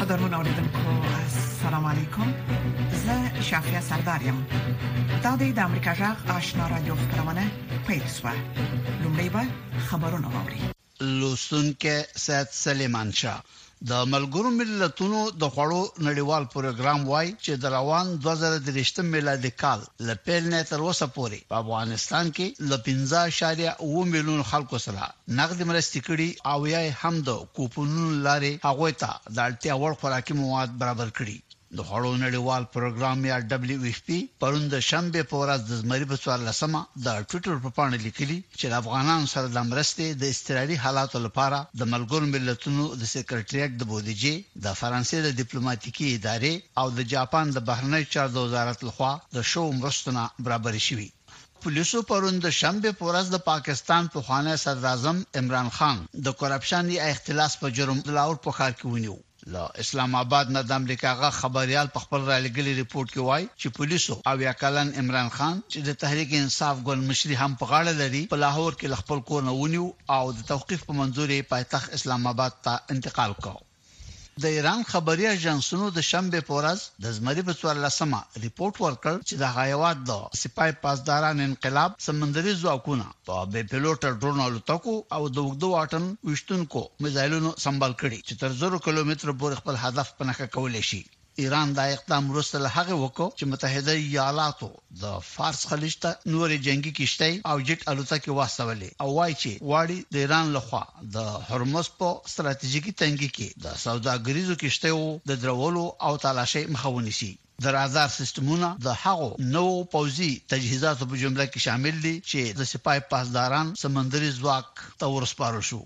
قدرمن اوریدونکو السلام علیکم زه شافیا سردار یم دا د امریکا جغ آشنا را جوخ پرونه پیښوا لومړی به خبرونه ووري لوستونکو سید سلیمان شاه د ملګرو ملتونو د خړو نړیوال پروګرام وای چې د روان 2023 میلادي کال ل پیل نه تر اوسه پورې په افغانستان کې ل 15.2 میلیون خلکو سره نغدې مرستې کړي او یا یې هم د کوپونونو له لارې هغوی ته د اړتیا وړ خوراکي مواد برابر کړي. د خوړو نړیوال پروګرام یا ډبلیو ایف پي پرون د شنبې په ورځ د زمري په څوارلس مه د ټویټر په پاڼه لیکلي چې له افغانانو سره دا مرستې د اضطراري حالاتو لپاره د ملګرو ملتونو د سکرټریټ د بودجې، د فرانسې د دیپلوماتیکي ادارې او د جاپان د بهرنیو چارو د وزارت لخوا د شوو مرستو نه برابرې شوي. پولیسو پرون د شنبې په ورځ د پاکستان پخوانی صدراعظم عمران خان د کرپشن یا اختلاس په جرم د لاهور په ښار کې ونیو. له اسلام اباد نه د امریکا غږ خبریال په خپل رالېږلي رپوټ کې وايي چې پولیسو اویا کلن عمران خان چې د تحریک انصاف ګوند مشري هم په غاړه لري په لاهور کې له خپل کور نه ونیو او د توقیف په منظور یې پایتخت اسلام اباد ته انتقال کړ. د ایران خبري اژانسونو د شنبې په ورځ د زمري په څوارلس مه رپورټ ورکړ چې د هغه هېواد د سپاه پاسداران انقلاب سمندري ځواکونه په بې پیلوټه ډرون الوتکو او د اوږده واټن ویشتونکو میزایلونو سمبال کړي چې تر زرو کیلومترو پورې خپل هدف په نښه کولی شي. ایران دا اقدام وروسته له هغه وکړ چې متحده ایالاتو د فارس خلیج ته نورې جنګي کښتۍ او جیټ الوتکې واستولې او وايي چې غواړي د ایران له خوا د هرمز په ستراتیژیکي تنګي کې د سوداګریزو کښتیو د درولو او تالاشۍ مخه ونیسي. د رادار سیستمونه د هغو نوو پوځي تجهیزاتو په جمله کې شامل دي چې د سپاه پاسداران سمندري ځواک ته ورسپارل شو.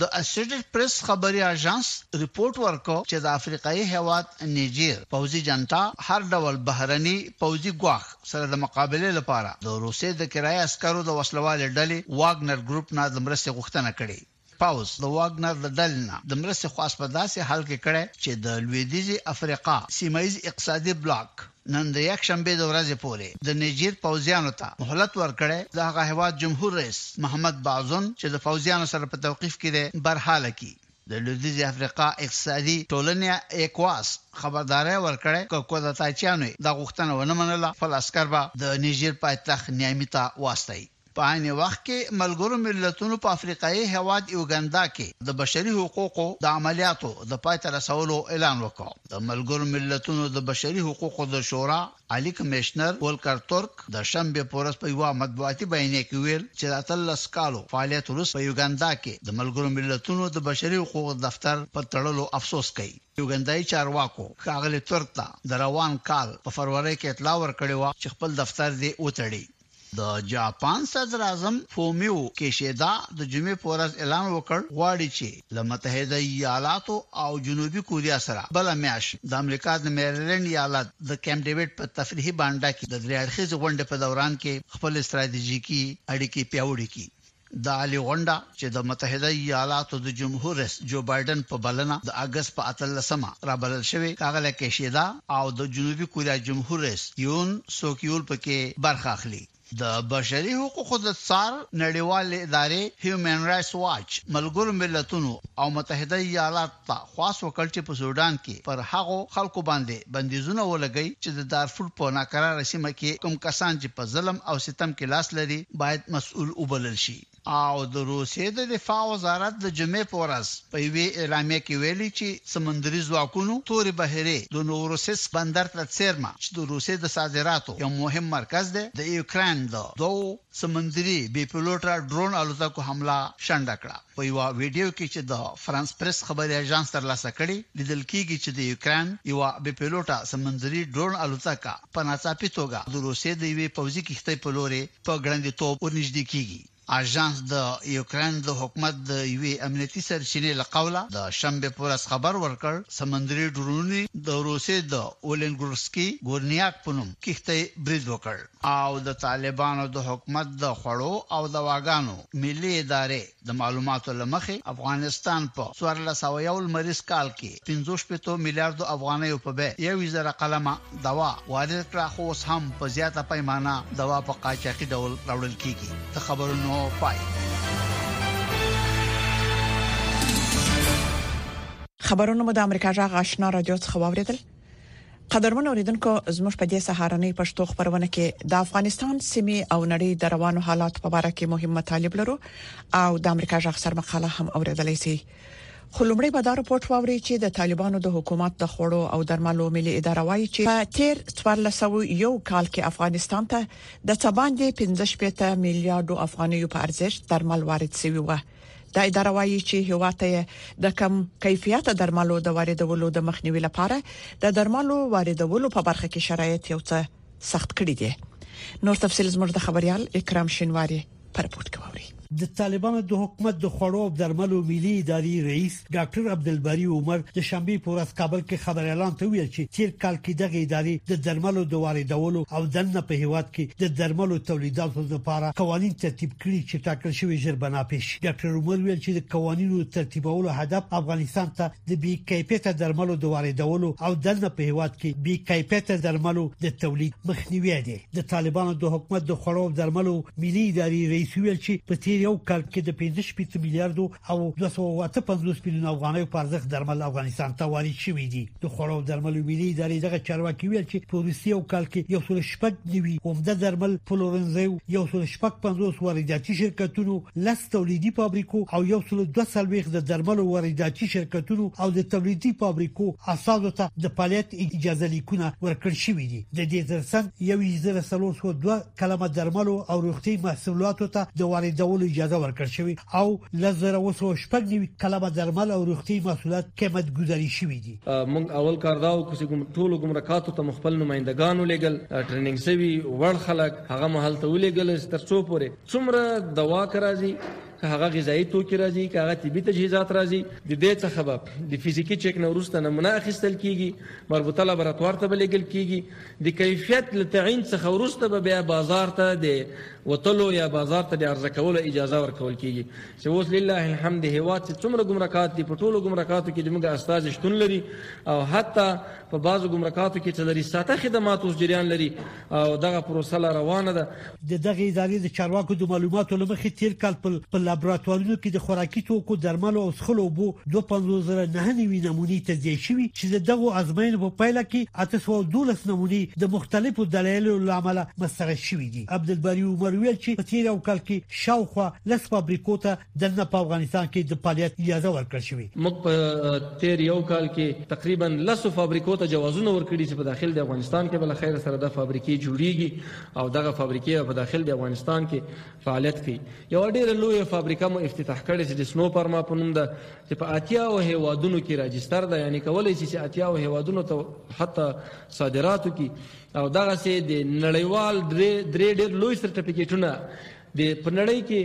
د اسوشیټډ پریس خبري اژانس رپوټ ورکړ چې د افریقایي هېواد نیجیر پوځي جنټا هر ډول بهرني پوځي ګواښ سره د مقابلې لپاره د روسیې د کرایه عسکرو د وسلوالې ډلې واګنر ګروپ نه د مرستې غوښتنه کړې. پوځ د واګنر د ډلې نه د مرستې خواست په داسې حال کې کړی چې د لوېدیځې افریقا سیمه ییز اقتصادي بلاک، نن د یکشنبې د ورځې پورې د نیجیر پوځیانو ته مهلت ورکړی، د هغه هېواد جمهور رئیس محمد باعزون چې د پوځیانو سره په توقیف کې دی، برحاله کړي. د لویدیځې افریقا اقتصادي ټولنې ایکواس خبرداری ورکړی، که کودتاچیانو یې دا غوښتنه ونه منله، خپل عسکر به د نیجیر پایتخت نیامي ته واستوي. په عین وخت کې ملګرو ملتونو په افریقایې هېواد یوګندا کې د بشري حقوقو د عملیاتو د پای ته رسولو اعلان وکړ. د ملګرو ملتونو د بشري حقوقو د شورا عالي کمېشنر ولکر ترک د شنبې په ورځ په یوه مطبوعاتي بیانیه کې ویل چې د اتلس کالو فعالیت وروسته په یوګندا کې د ملګرو ملتونو د بشري حقوقو دفتر پر تړلو افسوس کوي. یوګندايي چارواکو ښاغلي ترک ته د روان کال په فرورۍ کې اطلاع ورکړې وه چې خپل دفتر دې وتړي. د جاپان صدراعظم فومیو کیشیدا د جمعې په ورځ اعلان وکړ، غواړي چې له متحده ایالاتو او جنوبي کوریا سره بله میاشت د امریکا د میریلنډ ایالت د کیمپ ډیویډ په تفریحي بانډه کې د درې اړخیزې غونډې په دوران کې خپلې ستراتیژیکي اړیکې پیاوړې کړي. د عالي غونډه چې د متحده ایالاتو د جمهور رئیس جو بایډن په بلنه د اګست په اتلس مه رابلل شوې، ښاغلی کیشیدا او د جنوبي کوریا جمهور رئیس یون سوک یول په کې برخه اخلي. د بشري حقوقو د څار نړیوالې ادارې هیومن رایټس واچ، ملګرو ملتونو او متحده ایالات ته خواست وکړ چې په سوډان کې پر هغو خلکو باندې بندیزونه ولګوي چې د دارفور په ناکراره سیمه کې کوم کسان چې په ظلم او ستم کې لاس لري باید مسؤل وبلل شي. او د روسیې د دفاع وزارت د جمعې په ورځ په یوې اعلامیه کې ویلي چې سمندري ځواکونو تورې بحیرې د نووروسیسک بندر ته څېرمه چې د روسیې د صادراتو یو مهم مرکز دی د یوکراین د دوو سمندري بې پیلوټه ډرون الوتکو حمله شنډه کړه. په یوه ویډیو کې چې د فرانس پریس خبري اژانس ترلاسه کړې، لیدل کیږي چې د یوکراین یوه بې پیلوټه سمندري ډرون الوتکه په ناڅاپي توګه د روسیې د یوې پوځي کښتۍ په لورې په ګړندیتوب ورنږدې کیږي. اژانس د یوکراین د حکومت د یوې امنیتي سرچینې له قوله د شنبې په ورځ خبر ورکړ، سمندري ډرونونو د روسیې د اولینګورسکي ګورنیاک په نوم کښتۍ برید وکړ. او د طالبانو د حکومت د خوړو او دواګانو ملي ادارې د معلوماتو له مخې افغانستان په څوارلس سوه یو لمریز کال کې پنځو شپېتو میلیاردو افغانیو په بیه یوویشت زره قلمه دوا وارد کړه خو اوس هم په زیاته پیمانه دوا په قاچاقي ډول راوړل کیږي د خبرونو پای خبرونه مو د امریکا جغ آشنا رادیو څخه واوریدل قدرمن اوریدونکو زموږ په دې سهارنۍ پښتو خبرونه کې د افغانستان سیمه او نړۍ د روانو حالات په اړه کې مهم مطالب لرو او د امریکا جغ سر مقاله هم اوریدلای شي خو لومړی به دا رپورت واوري چې د طالبانو د حکومت د خوړو او درملو ملي اداره وایي چې په تیر 1401 کال کې افغانستان ته د څه باندې 15 میلیارډ افغانیو په ارزښت درمل وارد شوی و دا اداره وایي چې هوا ته د کم کیفیت درملو د واردولو د مخنیوي لپاره د درملو واردولو په برخه کې شرایط یو څه سخت کړي دي نور تفصيل زموږ د خبريال اکرام شینواری پر پورت کوي د طالبانو د حکومت د خوړو او درملو ملي اداري رئیس ډاکټر عبدالباري عمر د شنبې په ورځ کابل کې خبريالانو ته ویل چې تیر کال کې دغه ادارې د درملو د واردولو او دننه په هیواد کې د درملو تولیداتو لپاره قوانین ترتیب کړي چې ټاکل شوی ژر بنا پیش ډاکټر عمر ویل چې د قوانینو ترتیبولو هدف افغانستان ته د بی کیفیت درملو د واردولو او دننه په هیواد کې بی کیفیت درملو د تولید مخنیوي دی د طالبانو د حکومت د خړو درملو ملي ادارې رئیس ویل چې په تیر یو کال کې د 15 میلیارډو او 258 میلیون افغانۍ په ارزښت درمل افغانستان ته وارد شوي دي د خوړو او درملو ملي ادارې دغه چارواکي ویل چې په روسي او کال کې یو سل شپږ نوي عمده درمل فلورنزیو یو سل شپږ پنځوس وارداتي شرکتونو لس تولیدي فابریکو او یو سل دوه څلوېښت د درملو وارداتي شرکتونو او د تولیدي فابریکو اساسو ته د فعالیت اجازه لیکونه ورکړ شوې دي د دې ترڅنګ یو زر سلور سو دوه کلمه درملو او روغتي محصولاتو ته د واردولو اجازه ورکړ شوې او ل زر او سو شپږ نیوي کلمه درمل او روغتي محصولات قیمت ګذاري شوي دي موږ اول کار دا وکړو چې کوم ټولو ګمرکاتو ته خپل نمائندګان ولېګل ټریننګ سوي وړ خلک هغه محل ته ولېګل ترڅو پورې څومره دوا کرازي که هغه غذایی توکي راځي که هغه طبي تجهیزات راځي د دې څخه به د فزیکی چک نه وروسته نمونه اخیستل کیږي مربوطه لابراتوار ته بلېګل کیږي د کیفیت له تعین څخه وروسته به بیا بازار ته د وتلو یا بازار ته د عرضه کولو اجازه ورکول کیږي چې اوس لله الحمد د هیواد چې څومره ګمرکات دي په ټولو ګمرکاتو کې زموږ استازي شتون لري او حتی په بعضو ګمرکاتو کې چې لري ساته خدمات اوس جریان لري او دغه پروسه لا روانه ده د دغې ادارې د چارواکو د معلوماتو لمخې تیر کال په په لابراتوارونو کې د خوراکي توکو درملو او څښلو اوبو 25099 نمونې تجزیه شوې چې د دغو ازموینو په پایله کې 812 نمونې د مختلفو دلایلو له امله مسرح شوې دي عبدالباری عمر ویل چې په تیر یو کال کې شاوخوا لس فابریکو ته د نه په افغانستان کې د فعالیت اجازه ورکړل شوې موږ په تیر یو کال کې تقریبا لس فابریکو ته جوازونه ورکړي چې په داخل د افغانستان کې بل خیر سره د فابریکې جوړیږي او دغه فابریکې په داخل د افغانستان کې فعالیت کوي یو ډیره لوی فابریکه مو افتتاح کړې چې د سنو پرما په نوم ده چې په اتیا او هیوادونو کې راجستر ده یعنی کولای شي چې اتیا او هیوادونو ته حتی صادراتو کې او دغه سي د نړیوال درې ډیر لوی سرټیفیکیټونه د په نړۍ کې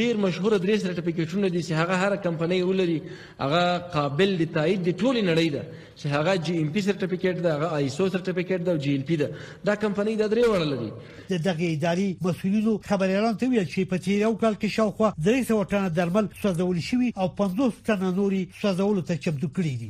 ډیر مشهور درې سرټیفیکیټونه دي چې هغه هر کمپنۍ ولري هغه قابل د تایید د ټولې نړۍ ده چې هغه جی ایم پی سرټیفیکیټ ده هغه آیسو سرټیفیکیټ ده او جی ایل پی ده دا کمپنۍ دا درې وړه لري د دغه اداري مسولینو خبریالان ته ویل چې په تیر یو کال کې شاوخوا 300 ټنه درمل سوځول شوي او 50 ټنه نوري سوځولو ته چمتو کړي دي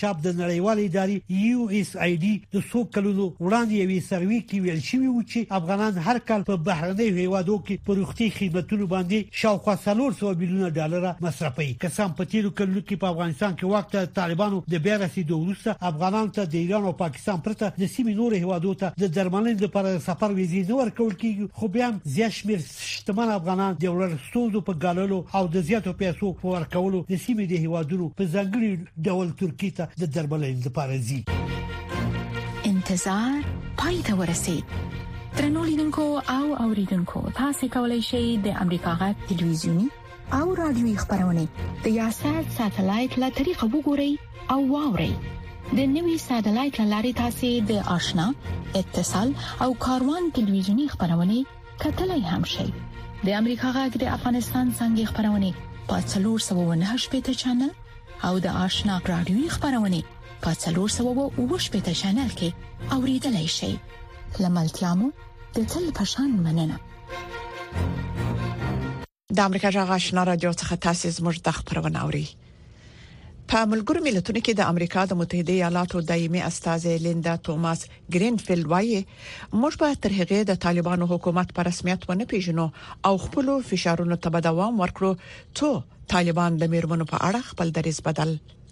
شاپ د نړیوالې ادارې یو اس ای ډي د څو کلونو وړاندې یوې سروې کې ویل شوي وو چې افغانان هر کال په بهرنیو هیوادو کې په روغتي خدمتونو باندې شاوخوا څلور سوه میلیونه ډالره مصرفوي که څه هم په تیرو کلونو کې په افغانستان کې واک ته طالبانو د بیا رسیدو وروسته افغانانو ته د ایران او پاکستان پرته د سیمې نورو هیوادو ته د درملنې لپاره د سفر ویزې نه ورکول کیږي خو بیا هم زیات شمیر شتمن افغانان د ورړ ستونزو په ګاللو او د زیاتو پیسو په ورکولو د سیمې د هیوادونو په ځانګړي ډول ترکیې ته د درملنې لپاره ځي. انتظار پای ته ورسید ترنو لیدونکو او اوریدونکو تاسو کولی شئ د امریکا غا ټلویزیونی او رادیوي خبرونه د یاسات ساتلایت له طریقو وګورئ او واورئ د نوي ساتلایت لارې تاسو د آشنا اتصال او کاروان ټلویزیونی خبرونه کتلای هم شئ د امریکا غږ د افغانستان څنګه خبرونه په 398 پټ چنل او د آشنا رادیوي خبرونه په 398 پټ چنل کې اوریدلای شئ لملتیا مو د تل پشان مننه د امریکا جغ آشنا رادیو څخه تاسو زموږ د خبرونه اوري په ملګرو ملتونو کې د امریکا د متحده ایالاتو دایمي استاذ لیندا توماس ګرینفیلډ وایي موږ به تر هغه د طالبانو حکومت پر رسمیت ونه پیژنو او خپل فشارونو ته به دوام ورکړو څو طالبان د میرمنو په اړه خپل دریځ بدل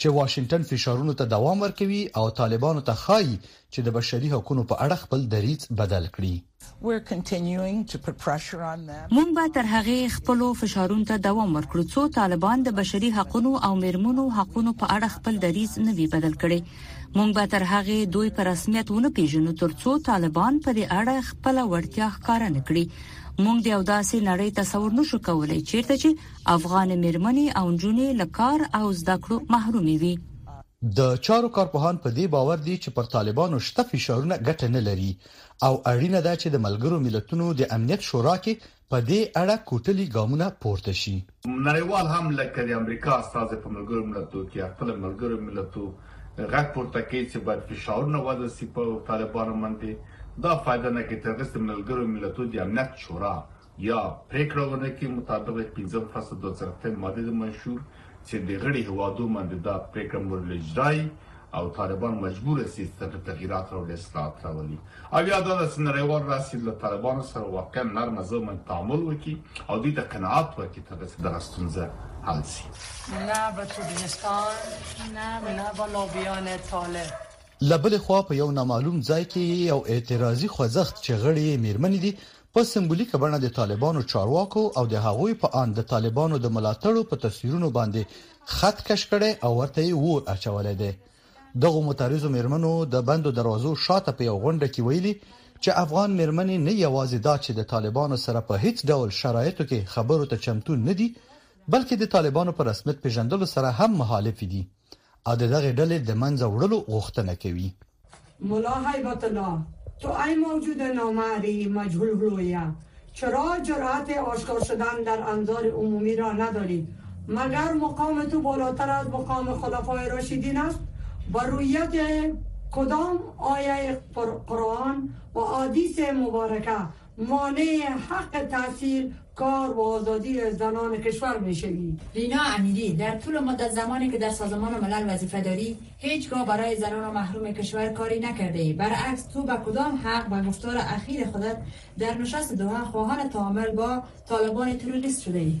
چې واشنګټن فشارونو ته دوام ورکوي او طالبانو ته ښايي چې د بشري حقونو په اړه خپل دریځ بدل کړي. موږ به تر هغې خپلو فشارونو ته دوام ورکړو څو طالبان د بشري حقونو او میرمنو حقونو په اړه خپل دریځ نه وي بدل کړي. موږ به تر هغې دوی په رسمیت ونه پیژنو ترڅو طالبان په دې اړه خپله وړتیا ښکاره نه کړي. موږ د یو داسې نړۍ تصور نه شو کولی چیرته چې افغان میرمنې او نجونې له کار او زده کړو محرومې وي. د چارو کارپوهان په دې باور دي چې پر طالبانو شته فشارونه ګټه نه لري او اړینه ده چې د ملګرو ملتونو د امنیت شورا کې په دې اړه کوټلي ګامونه پورته شي. نړیوال هم لکه د امریکا استازی په ملګرو ملتو کې خپل ملګرو ملتو غږ پورته کوي چې باید فشارونه وده شي په طالبانو باندې دا فایده نه کوي تر هغه چې ملګرو ملتو د امنیت شورا یا پریکړه ونه کړي مطابق د پنځم فصل دوه څلوېښتمې مادې د منشور چې د غړي هېوادو باندې دا پریکړه مورد اجرا وي او طالبان مجبور سي چې دغه تغییرات راولي اصلاحات راولي او یا دا داسې نړیوال راز چې له طالبانو سره واقعا نرمه ژبه باندې تعامل وکړي او دوی ته قناعت ورکړي تر څو دغه ستونزه حل شي نه به ترکمنستان نه نه به لوبیان طالب له بلې خوا په یو نامعلوم ځای کې یې یو اعتراضي خوځښت چې غړي یې میرمنې دي په سمبولیکه بڼه د طالبانو چارواکو او د هغوی په اند د طالبانو د ملاتړو په تصویرونو باندې خط کش کړی او ورته یې اور اچولی دی دغو معترضو مېرمنو د بندو دروازو شاته په یو غونډه کې ویلي چې افغان مېرمنې نه یوازې دا چې د طالبانو سره په هیڅ ډول شرایطو کې خبرو ته چمتو نه دي بلکې د طالبانو په رسمیت پیژندلو سره هم مخالف دي او د دغه ډلې د منځه وړلو غوښتنه کوي. ملا هیبت الله تو ای موجود نامعری مجهول هلویه چرا جرات آشکار شدن در انظار عمومی را نداری مگر مقام تو بالاتر از مقام خلفای راشدین است و رویت کدام آیه قرآن و احادیث مبارکه مانع حق تاثیر کار و آزادی زنان کشور میشوی لینا امیری در طول مدت زمانی که در سازمان ملل وظیفه داری هیچگاه برای زنان و محروم کشور کاری نکرده برعکس تو به کدام حق و گفتار اخیر خودت در نشست دوها خواهان تعامل با طالبان تروریست شده ای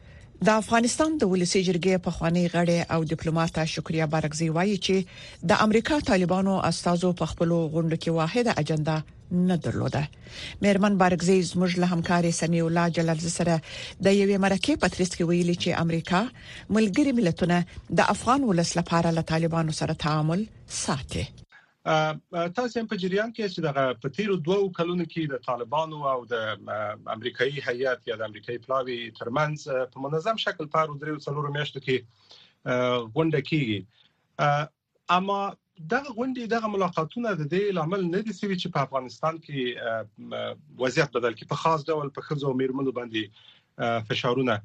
د افغانستان د ولسي جرګې پخوانۍ غړې او ډیپلوماټه شکریا بارکزۍ وایي چې د امریکا طالبانو استادو په خپل غونډو کې واحده اجندا نه درلوده مېرمن بارکزۍ زموږ له همکاري سمیع الله جلالزی سره د یوې مرکې په ترڅ کې ویلي چې امریکا ملګری ملتونه د افغان ولس لپاره له طالبانو سره تعامل ساتي تاسو هم په جریان کې چې دغه په تیرو دوو کلونو کې د طالبانو او د امریکایي هیئت یا د امریکایي پلاوي ترمنځ په منظم شکل په ورو دریو څلورو میاشتو کې غونډه کیږي اما دغه غونډې دغه ملاقاتونه د دې لامل نه دي سوي چې په افغانستان کې وضعیت بدل کړي په خاص ډول په خزو او میرمنو باندې فشارونه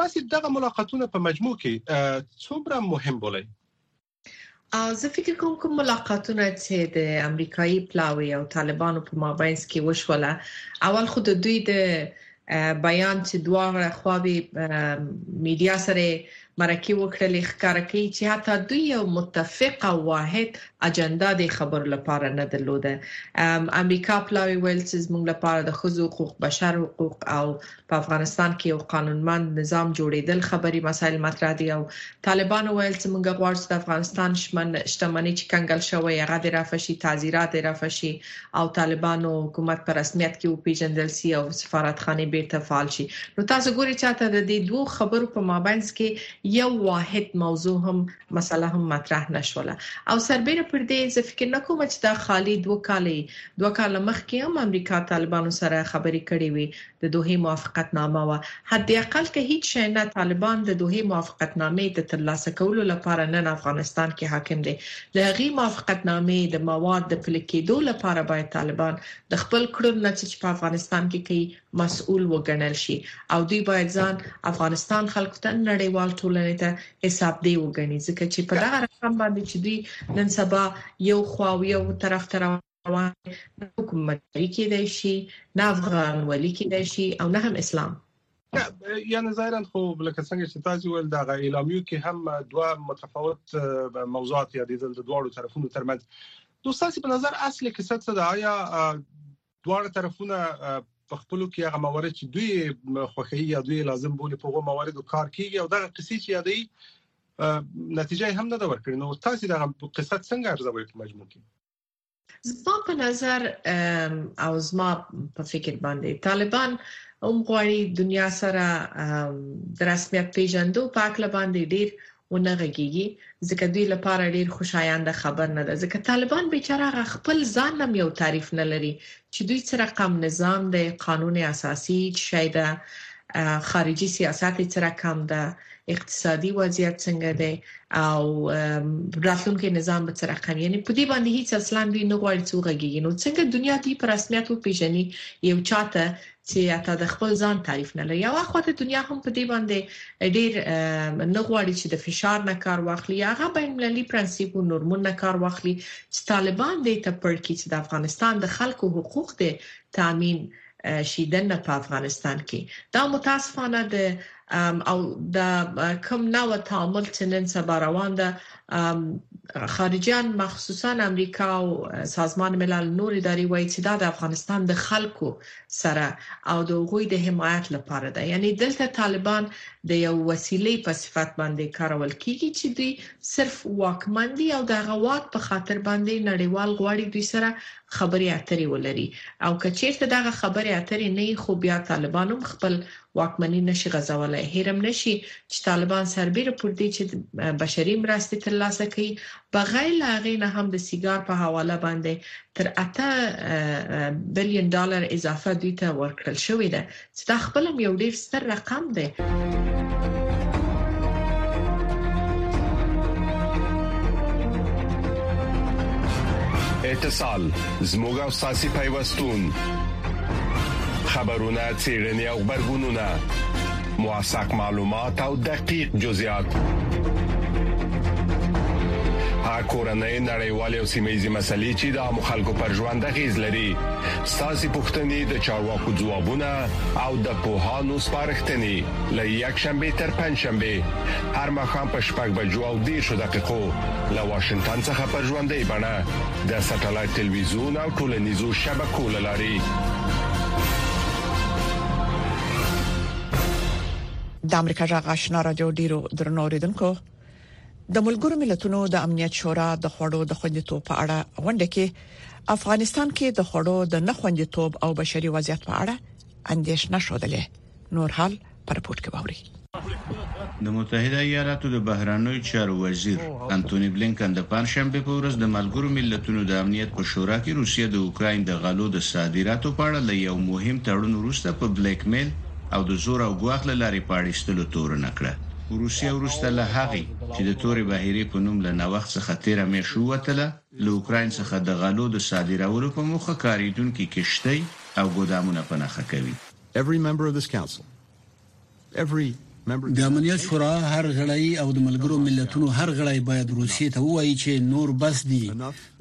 تاسو دغه ملاقاتونه په مجموع کې څومره مهم بولئ زه فکر کوم کوم ملاقاتونه چې د امریکایي پلاوي او طالبانو په مابین کې وشوله اول خو د دوی د بیان چې دواړه خواوې میډیا سره مرکه وکړلې ښکار کوي چې حتی دوی یو متفق او واحد اجندا د خبرو لپاره نه درلوده امریکا پلاوی ویل چې زموږ لپاره د خزو حقوق بشر حقوق او په افغانستان کې یو قانونمند نظام جوړیدل خبري مسایل مطرح دي او طالبانو ویل چې موږ غواړو چې د افغانستان شمن شتمنۍ چې کنګل شوی هغه د رافشي تعزیرات د رافشي او طالبانو حکومت په رسمیت کې وپیژندل سي او سفارتخانه بیرته فعال شي نو تاسو ګوري چې ته د دې دوه خبرو په مابینس کې یو واحد موضوع هم مسله هم مطرح نشوله او سربېره پر دې زه فکر نکوم چې دا خالي دوه کالې دوه کال مخکې هم امریکا طالبانو سره خبرې کړې وي د دوحې موافقت نامه وه حد اقل که هیڅ شی نه طالبان د دوحې موافقت نامې د تر لاسه کولو لپاره نن افغانستان کې حاکم دی د هغې موافقت نامې د مواد د پلي کیدو لپاره باید طالبان د خپل کړنو نه چې په افغانستان کې کوي مسئول وګڼل شي او دوی باید ځان افغانستان خلکو ته نړیوال ټولنې ته حساب دی وګڼي ځکه چې په دغه رقم باندې چې دوی نن سبا یو خو یو طرف ته نه کوم مداري کېدای شي نه افغان ولي کېدای شي او نه هم اسلام یعنی ظاهرا خو لکه څنګه چې تاسو ول دا اعلامیو کې هم دوه متفاوت موضوعات یادېدل د دواړو طرفونو ترمنځ دوستاسي په نظر اصلي کیسه څه ده آیا دواړه طرفونه په خپل کې هغه موارد چې دوی خوخي یا دوی لازم بولي په هغو مواردو کار کوي او دغه قصې چې یادې نتیجه هم نه دا ورکړي نو تاسو دغه قصه څنګه ارزوي په مجموع کې زما په نظر او زما په فکر باندې طالبان هم غواړي دنیا سره د رسمیت پیژندو په اړه باندې ډیر ونه غږیږي ځکه دوی لپاره ډیر خوشایند خبر نه ده ځکه طالبان بیچاره خپل ځان هم یو تعریف نه لري چې دوی څه رقم نظام دی قانون اساسي څه شی ده خارجي سیاست یې څه رقم ده اقتصادي وضعیت څنګه دی او راتلونکي نظام به څه رقم یعنی په دې باندې هیڅ اصلا دوی نه غواړي څو غږیږي نو څنګه دنیا دوی په رسمیت وپیژني یو چاته چې حتی د خپل ځان تعریف نه لري او اخوا ته دنیا هم په دې باندې ډیر نه غواړي چې د فشار نه کار واخلي هغه بین المللي پرنسيپ او نورمون نه کار واخلي چې طالبان دې ته پړ کې چې د افغانستان د خلکو حقوق دې تامین شي دنه په افغانستان کې دا متاسفانه د او د کم نوو تعامل چې نن سبا روان ده خارجيان مخصوصاً امریکا او سازمان ملل نور ادارې وايي چې دا د افغانستان د خلکو سره او د هغوی د حمایت لپاره ده یعنی دلته طالبان د یو وسیلې په صفت باندې کارول کیږي چې دوی صرف واکمن دي او دغه واک په خاطر باندې نړیوال غواړي دوی سره خبرې اترې ولري او که چېرته دغه خبرې اترې نه وي خو بيا طالبان هم خپل واکمني نه شي غځولای هېر هم نه شي چې طالبان سربېره پر دې چې بشري مرستې تر لاسه کوي بغیر له هغې نه هم د سیګار په حواله باندې تر اته بلین ډالر اضافه دوی ته ورکړل شوې ده ستا خپل هم یو ډیر ستر رقم دی اتصال زموږ او ساسي پیوستون خبرونه چیرنی او خبرګونونه موثق معلومات او دقیق جزئیات هغه کورنۍ نړیوالې او سیمې زموږ مسلې چې د مخالکو پر ژوند غیز لري ستاسو پوښتنې د چارواکو ځوابونه او د پوهانو سپارښتنې له یک شنبه تر پنځ شنبه هر مخام په شپږ بجو او دیرشو دقیقو له واشنگټن څخه پر ژوندۍ بڼه د سټلایټ ټلویزیون او ټولنیزو شبکو لاري د امریکا جغ آشنا را جوړ ډیرو درنو ریدونکو د ملګرو ملتونو د امنیت شورا د خوړو د خوندیتوب په اړه غونډه کې افغانستان کې د خوړو د نه خوندیتوب او بشري وضعیت په اړه اندیشنه شودلې نور حال پر رپورت کې ووري د متحده ایالاتو د بهرانوي چارو وزیر انټونی بلینکن د پنځشنبه په ورځ د ملګرو ملتونو د امنیت په شورا کې روسیه د اوکراین د غلو د صادراتو په اړه له یو مهم تړون وروسته په بلیک میل او د زور او ګواښ لارې پاړېستلو تورنه کړه روسیه وروسته له هغې چې د تورې بحیرې په نوم له نوښت څخه تېره میاشت ووتله، له اوکراین څخه د غلو د صادرولو په موخه کارېدونکې کښتۍ او ګودامونه په نښه کوي. د امنیت شورا هر غړی او د ملګرو ملتونو هر غړی باید روسیې ته ووایي چې نور بس دي،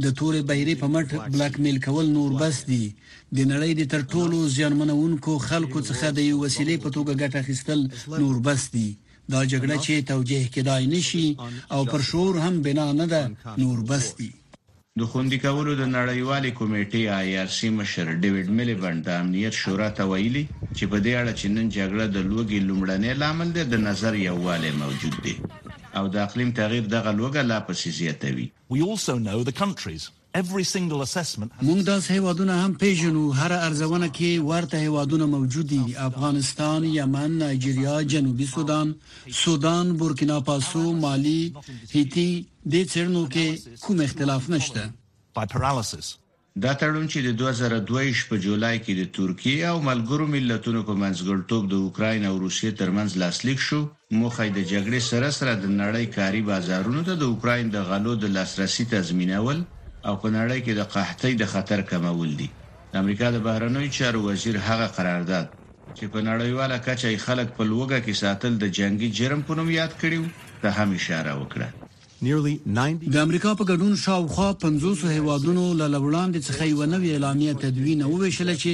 د تورې بحیرې په مټ بلاک میل کول نور بس دي، د نړۍ د تر ټولو زیانمنوونکو خلکو څخه د یو وسیلې په توګه ګټه اخیستل نور بس دي دا جګړه چې توجیه کېدای نشي او پر شعور هم بنا نه ده نور بس دي د خوندي کولو د نړیوالې کمېټې، IRC، مشر ډېوېډ مېلیبنډ د امنیت شورا ته ویلي چې په دې اړه چې نن جګړه د لوږې لومړنی لامل دی، د نظر یووالی موجود دی او د اقلیم تغییر دغه لوږه لا پسې زیاتوي. مونږ داسې هیوادونه هم پیژنو هره ارزونه کې ورته هیوادونه موجود دي افغانستان یمن نایجریا جنوبي سودان سودان بورکینا پاسو مالي هیتي دې څیړنو کې کوم اختلاف نشته. دا تړون چې د دوه زره دوه ویشت په جولای کې د ترکیې او ملګرو ملتونو په منځګړتوب د اوکراین او روسیې ترمنځ لاسلیک شو، موخه یې د جګړې سره سره د نړۍ کاري بازارونو ته د اوکراین د غلو د لاسرسي تضمینول او په نړۍ کې د قحطۍ د خطر کمول دي. د امریکا د بهرنیو چارو وزیر هغه قرارداد چې په نړیواله کچه یې خلک په لوږه کې ساتل د جنګي جرم په نوم یاد کړي و، ته هم اشاره وکړه. د امریکا په ګډون شاوخوا پنځوسو هېوادونو له له وړاندې څخه یوه نوې اعلامیه تدوین او ووېشله چې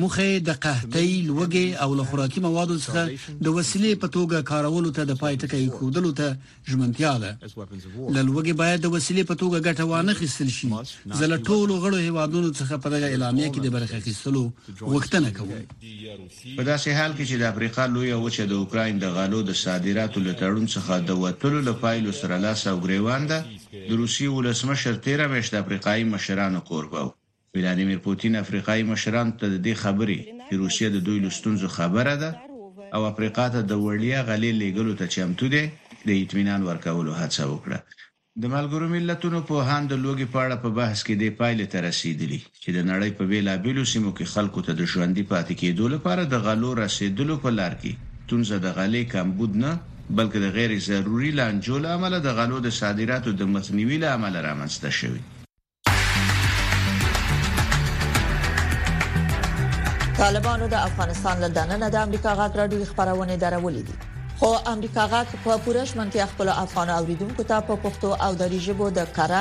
موخه یې د قحطۍ، لوږې او له خوراکي موادو څخه د وسیلې په توګه کارولو ته د پای ټکی ایښودلو ته ژمنتیا ده. له لوږې باید د وسیلې په توګه ګټه وانخیستل شي. زه له ټولو غړو هېوادونو څخه په دغه اعلامیه کې د برخې اخیستلو غوښتنه کوم. په داسې حال کې چې د افریقا لویه وچه د اوکراین د غلو د صادراتو له تړون څخه د وتلو له پایلو سره لاس او ګریوان ده، د روسیې ولسمشر تېره میاشت د افریقايي مشرانو کوربه و. ولادیمیر پوتین افریقايي مشرانو ته د دې خبرې چې روسیه د دوی له ستونزو خبره ده او افریقا ته د وړیا غلې لېږلو ته چمتو دی، د اطمینان ورکولو هڅه وکړه د ملګروملتونو پوهان د لوږې په اړه په بحث کې دې پایلې ته رسېدلي، چې د نړۍ په بېلابېلو سیمو کې خلکو ته د ژوندي پاتې کېدو لپاره د غلو رسېدلو په لار کې ستونزه د غلې کمبود نه، بلکې د غیر ضروري لانجو له امله د غلو د صادراتو د مخنیوي له امله رامنځته شوې. طالبانو د افغانستان له دننه د امریکا غاټ راډیو خبرونه درولې دي خو امریکا غاټ په پوره شمنتیا خپل افغان اوریدونکو ته په پښتو او دری ژبه د کره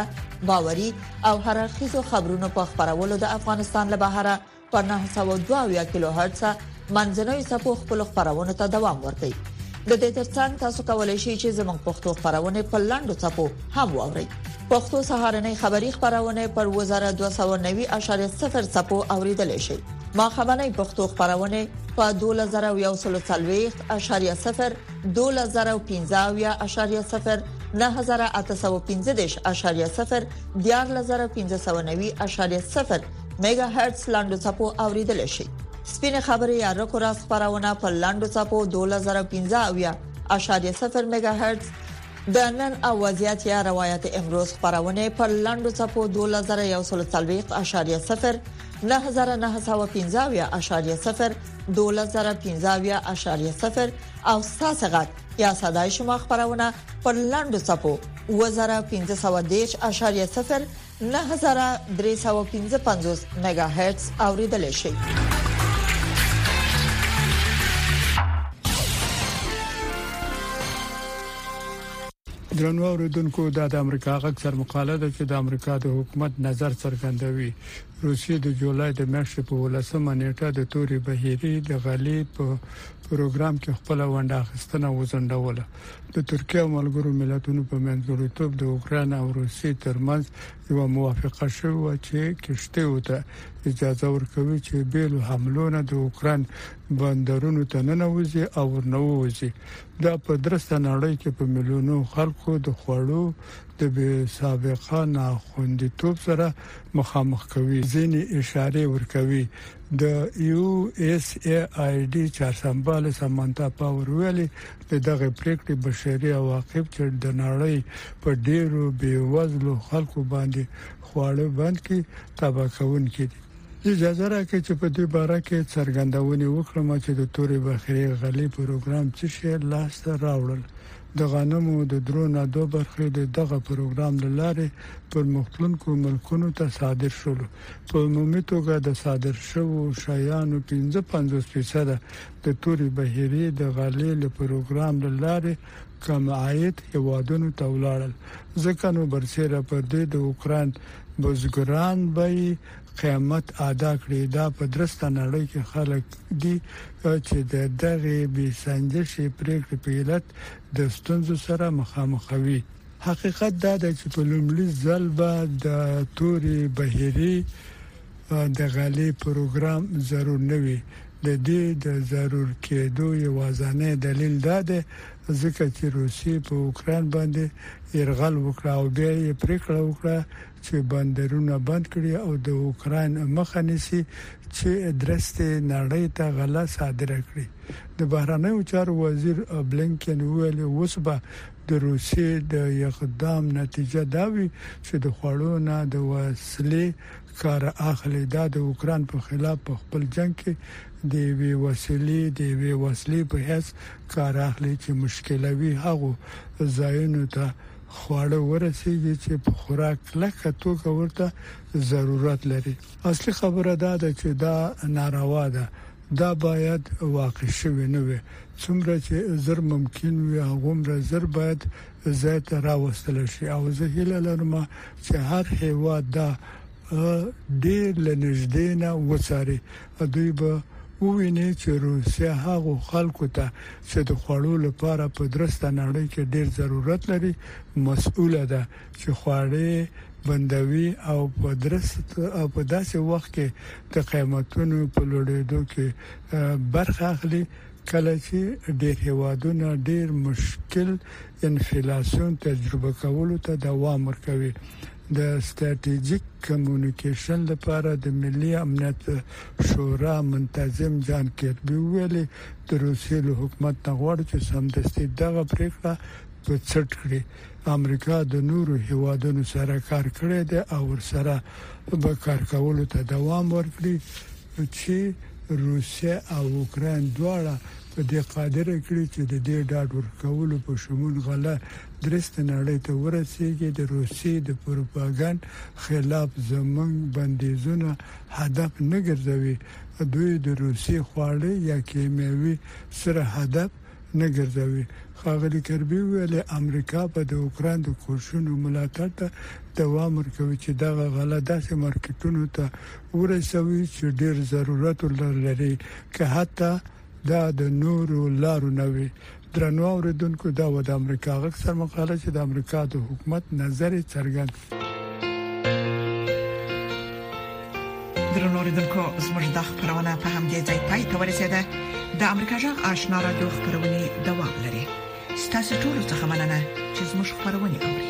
باوري او هررخیزو خبرونو په خبرولو د افغانستان له بهره په نهه سوه دوه اویا کیلو هرتز منځنیو څپو خپلو خپرونو ته دوام ورکړئ. د دې ترڅنګ تاسو کولی شئ چې زموږ پښتو خپرونې په لنډو څپو هم واورئ. پښتو سهارنۍ خبری خپرونه پر 2290.0 څپو اوریدل شي. ماخمنۍ پښتو خبرونه په 12140.0، 12015.0، 9815.0، 14590.0 میګا هرتز لاندو چپو اوریدل شي سپینه خبره یا رکو را خبرونه په لاندو چپو 2015.0 میگا هرتز د نن او وضعیت یا روایت امروز خبرونه پر لاندو چپو 2041.0 9915.0 2015.0 او ساسه غټ یا صداي شما خبرونه پر لاندو چپو 2015.0 نهه زره درې سوه پنځه پنځوس میګا هرتز اوریدلای شئ. درنو اوریدونکو دا د امریکا غږ سر مقاله ده چې د امریکا د حکومت نظر څرګندوي روسیه د جولای د میاشتې په ولسمه نیټه د توري بهيري د غلي په پروګرام کې خپل ونډه اخیستنه وزندوله د ترکیه او ملګرو ملتونو په منځګړیتوب د اوکران او روسیې ترمنځ یو موافقه شوې و چې کشتیو ته اجازه ورکوي چې بیلو حملو نه د اوکران بندرونو ته ننوځي او ورنوځي دا په درسته نړۍ کې په ملیونو خلکو د خوړو د بې سابقه ناخوندیتوب سره مخامخ کوي ځینې اشاره ورکوي د یو اس ای آی ډي چارسمبال سمانتا پاور ویلي د دغې پرېکړې بشري عواقب چې د نړۍ په ډېرو بې وزلو خلکو باندې خواړه بند کړي، تباه کوونکي دي. اجازه راکړئ چې په دې باره کې څرګندونې وکړم چې د تورې بخیرې غلې پروګرام څه شی لاس ته راوړل. د غنمو د درو نه دوه برخې د دغه پروګرام له لارې پرمختلونکو ملکونو ته صادر شولو. په عمومي توګه د صادر شوو شیانو پنځه پنځوس فیصده د تورې بحیرې د غلې له پروګرام له لارې کم عاید هیوادونو ته ولاړل ځکه نو برسیره پر دې د اوکراین بزګران به یې قیمت ادا کړي دا په درسته نړۍ کې خلک دي چې د دغه بي سنجشې پریکړې په علت د ستونزو سره مخامخوي حقیقت دا دی چې په لومړي ځل به د توري بهيري د غالي پروګرام ضرور نه وي د دې د ضرور کېدو یوازنې دلیل دا دی ځکه چې روسیې په اوکران باندې يرغل وکړ او بیا یې پریکړه وکړه چې بندرونه بند کړي او د اوکران مخه نیسي چې درسته نړۍ ته غله صادره کړي د بهرنیو چارو وزیر بلینکن ویل اوس به د روسیې د اقدام نتیجه دا وي چې د خوړو نه د وسلې کار اخلي، دا د اوکراین په خلاف په خپل جنګ کې د یوې وسیلې، د یوې وسلې په حیث کار اخلي چې مشکلوي هغو ځایونو ته خواړه ورسیږي چې په خورا کلکه توګه ورته ضرورت لري. اصلي خبره دا ده چې دا ناروا ده. دا باید واقع شوې نه وی، څومره چې زر ممکن وی هغومره زر باید ځای ته راوستل شی او زه هیله لرم چې هر هیواد دا ډیر له نږدې نه وڅاری، دوی به ووینی چې روسیه هغو خلکو ته چې د خوړو لپاره په درسته نړۍ کې ډیر ضرورت لری مسؤله ده. چې خواړه یې بندوي او په درست او په داسې وخت کې د قیمتونو په لوړېدو کې برخه اخلي کله چې ډېر هېوادونه ډېر مشکل انفلاسیون تجربه کولو ته دوام ورکوي. د ستراتیژیک کمونیکیشن لپاره د ملي امنیت شورا منتظم جان کیربي وویل، د روسیې له حکومت نه غواړو چې سمدستي دغه پرېکړه په څټ کړي. امریکا د نورو هیوادنو سره کار کړی دی او ورسره به کار کولو ته دوام ورکړي چی روسیه او اوکراین دواړه په دې قادر کړي چې د دې ډاډ ورکولو په شمول غله درسته نړۍ ته ورسیږي د روسیې د پروپاګند خلاف زمونږ بندیزونه هدف نه ګرځوي دوی د روسیې خواړه یا کیمیاوي سره هدف نه ګرځوي. ښاغلي کربي وویل، امریکا به د اوکراین د کوښښونو ملاتړ ته دوام ورکوي چې دغه غله داسې مارکیټونو ته ورسوي چې ډېر ضرورت ورته لري، که حتی دا د نورو لارو نه وي. درنو اورېدونکو! دا وه د امریکا غږ سرمقاله چې د امریکا د حکومت نظر یې څرګند کړ. درنوریدونکو زموږ د خبرونه په هم دې ځای پای ته ورسیده د امریکا جغ آشنا را دوه خبرونه دوام لري ستاسو ټول څه مننه چې زموږ خبرونه اوري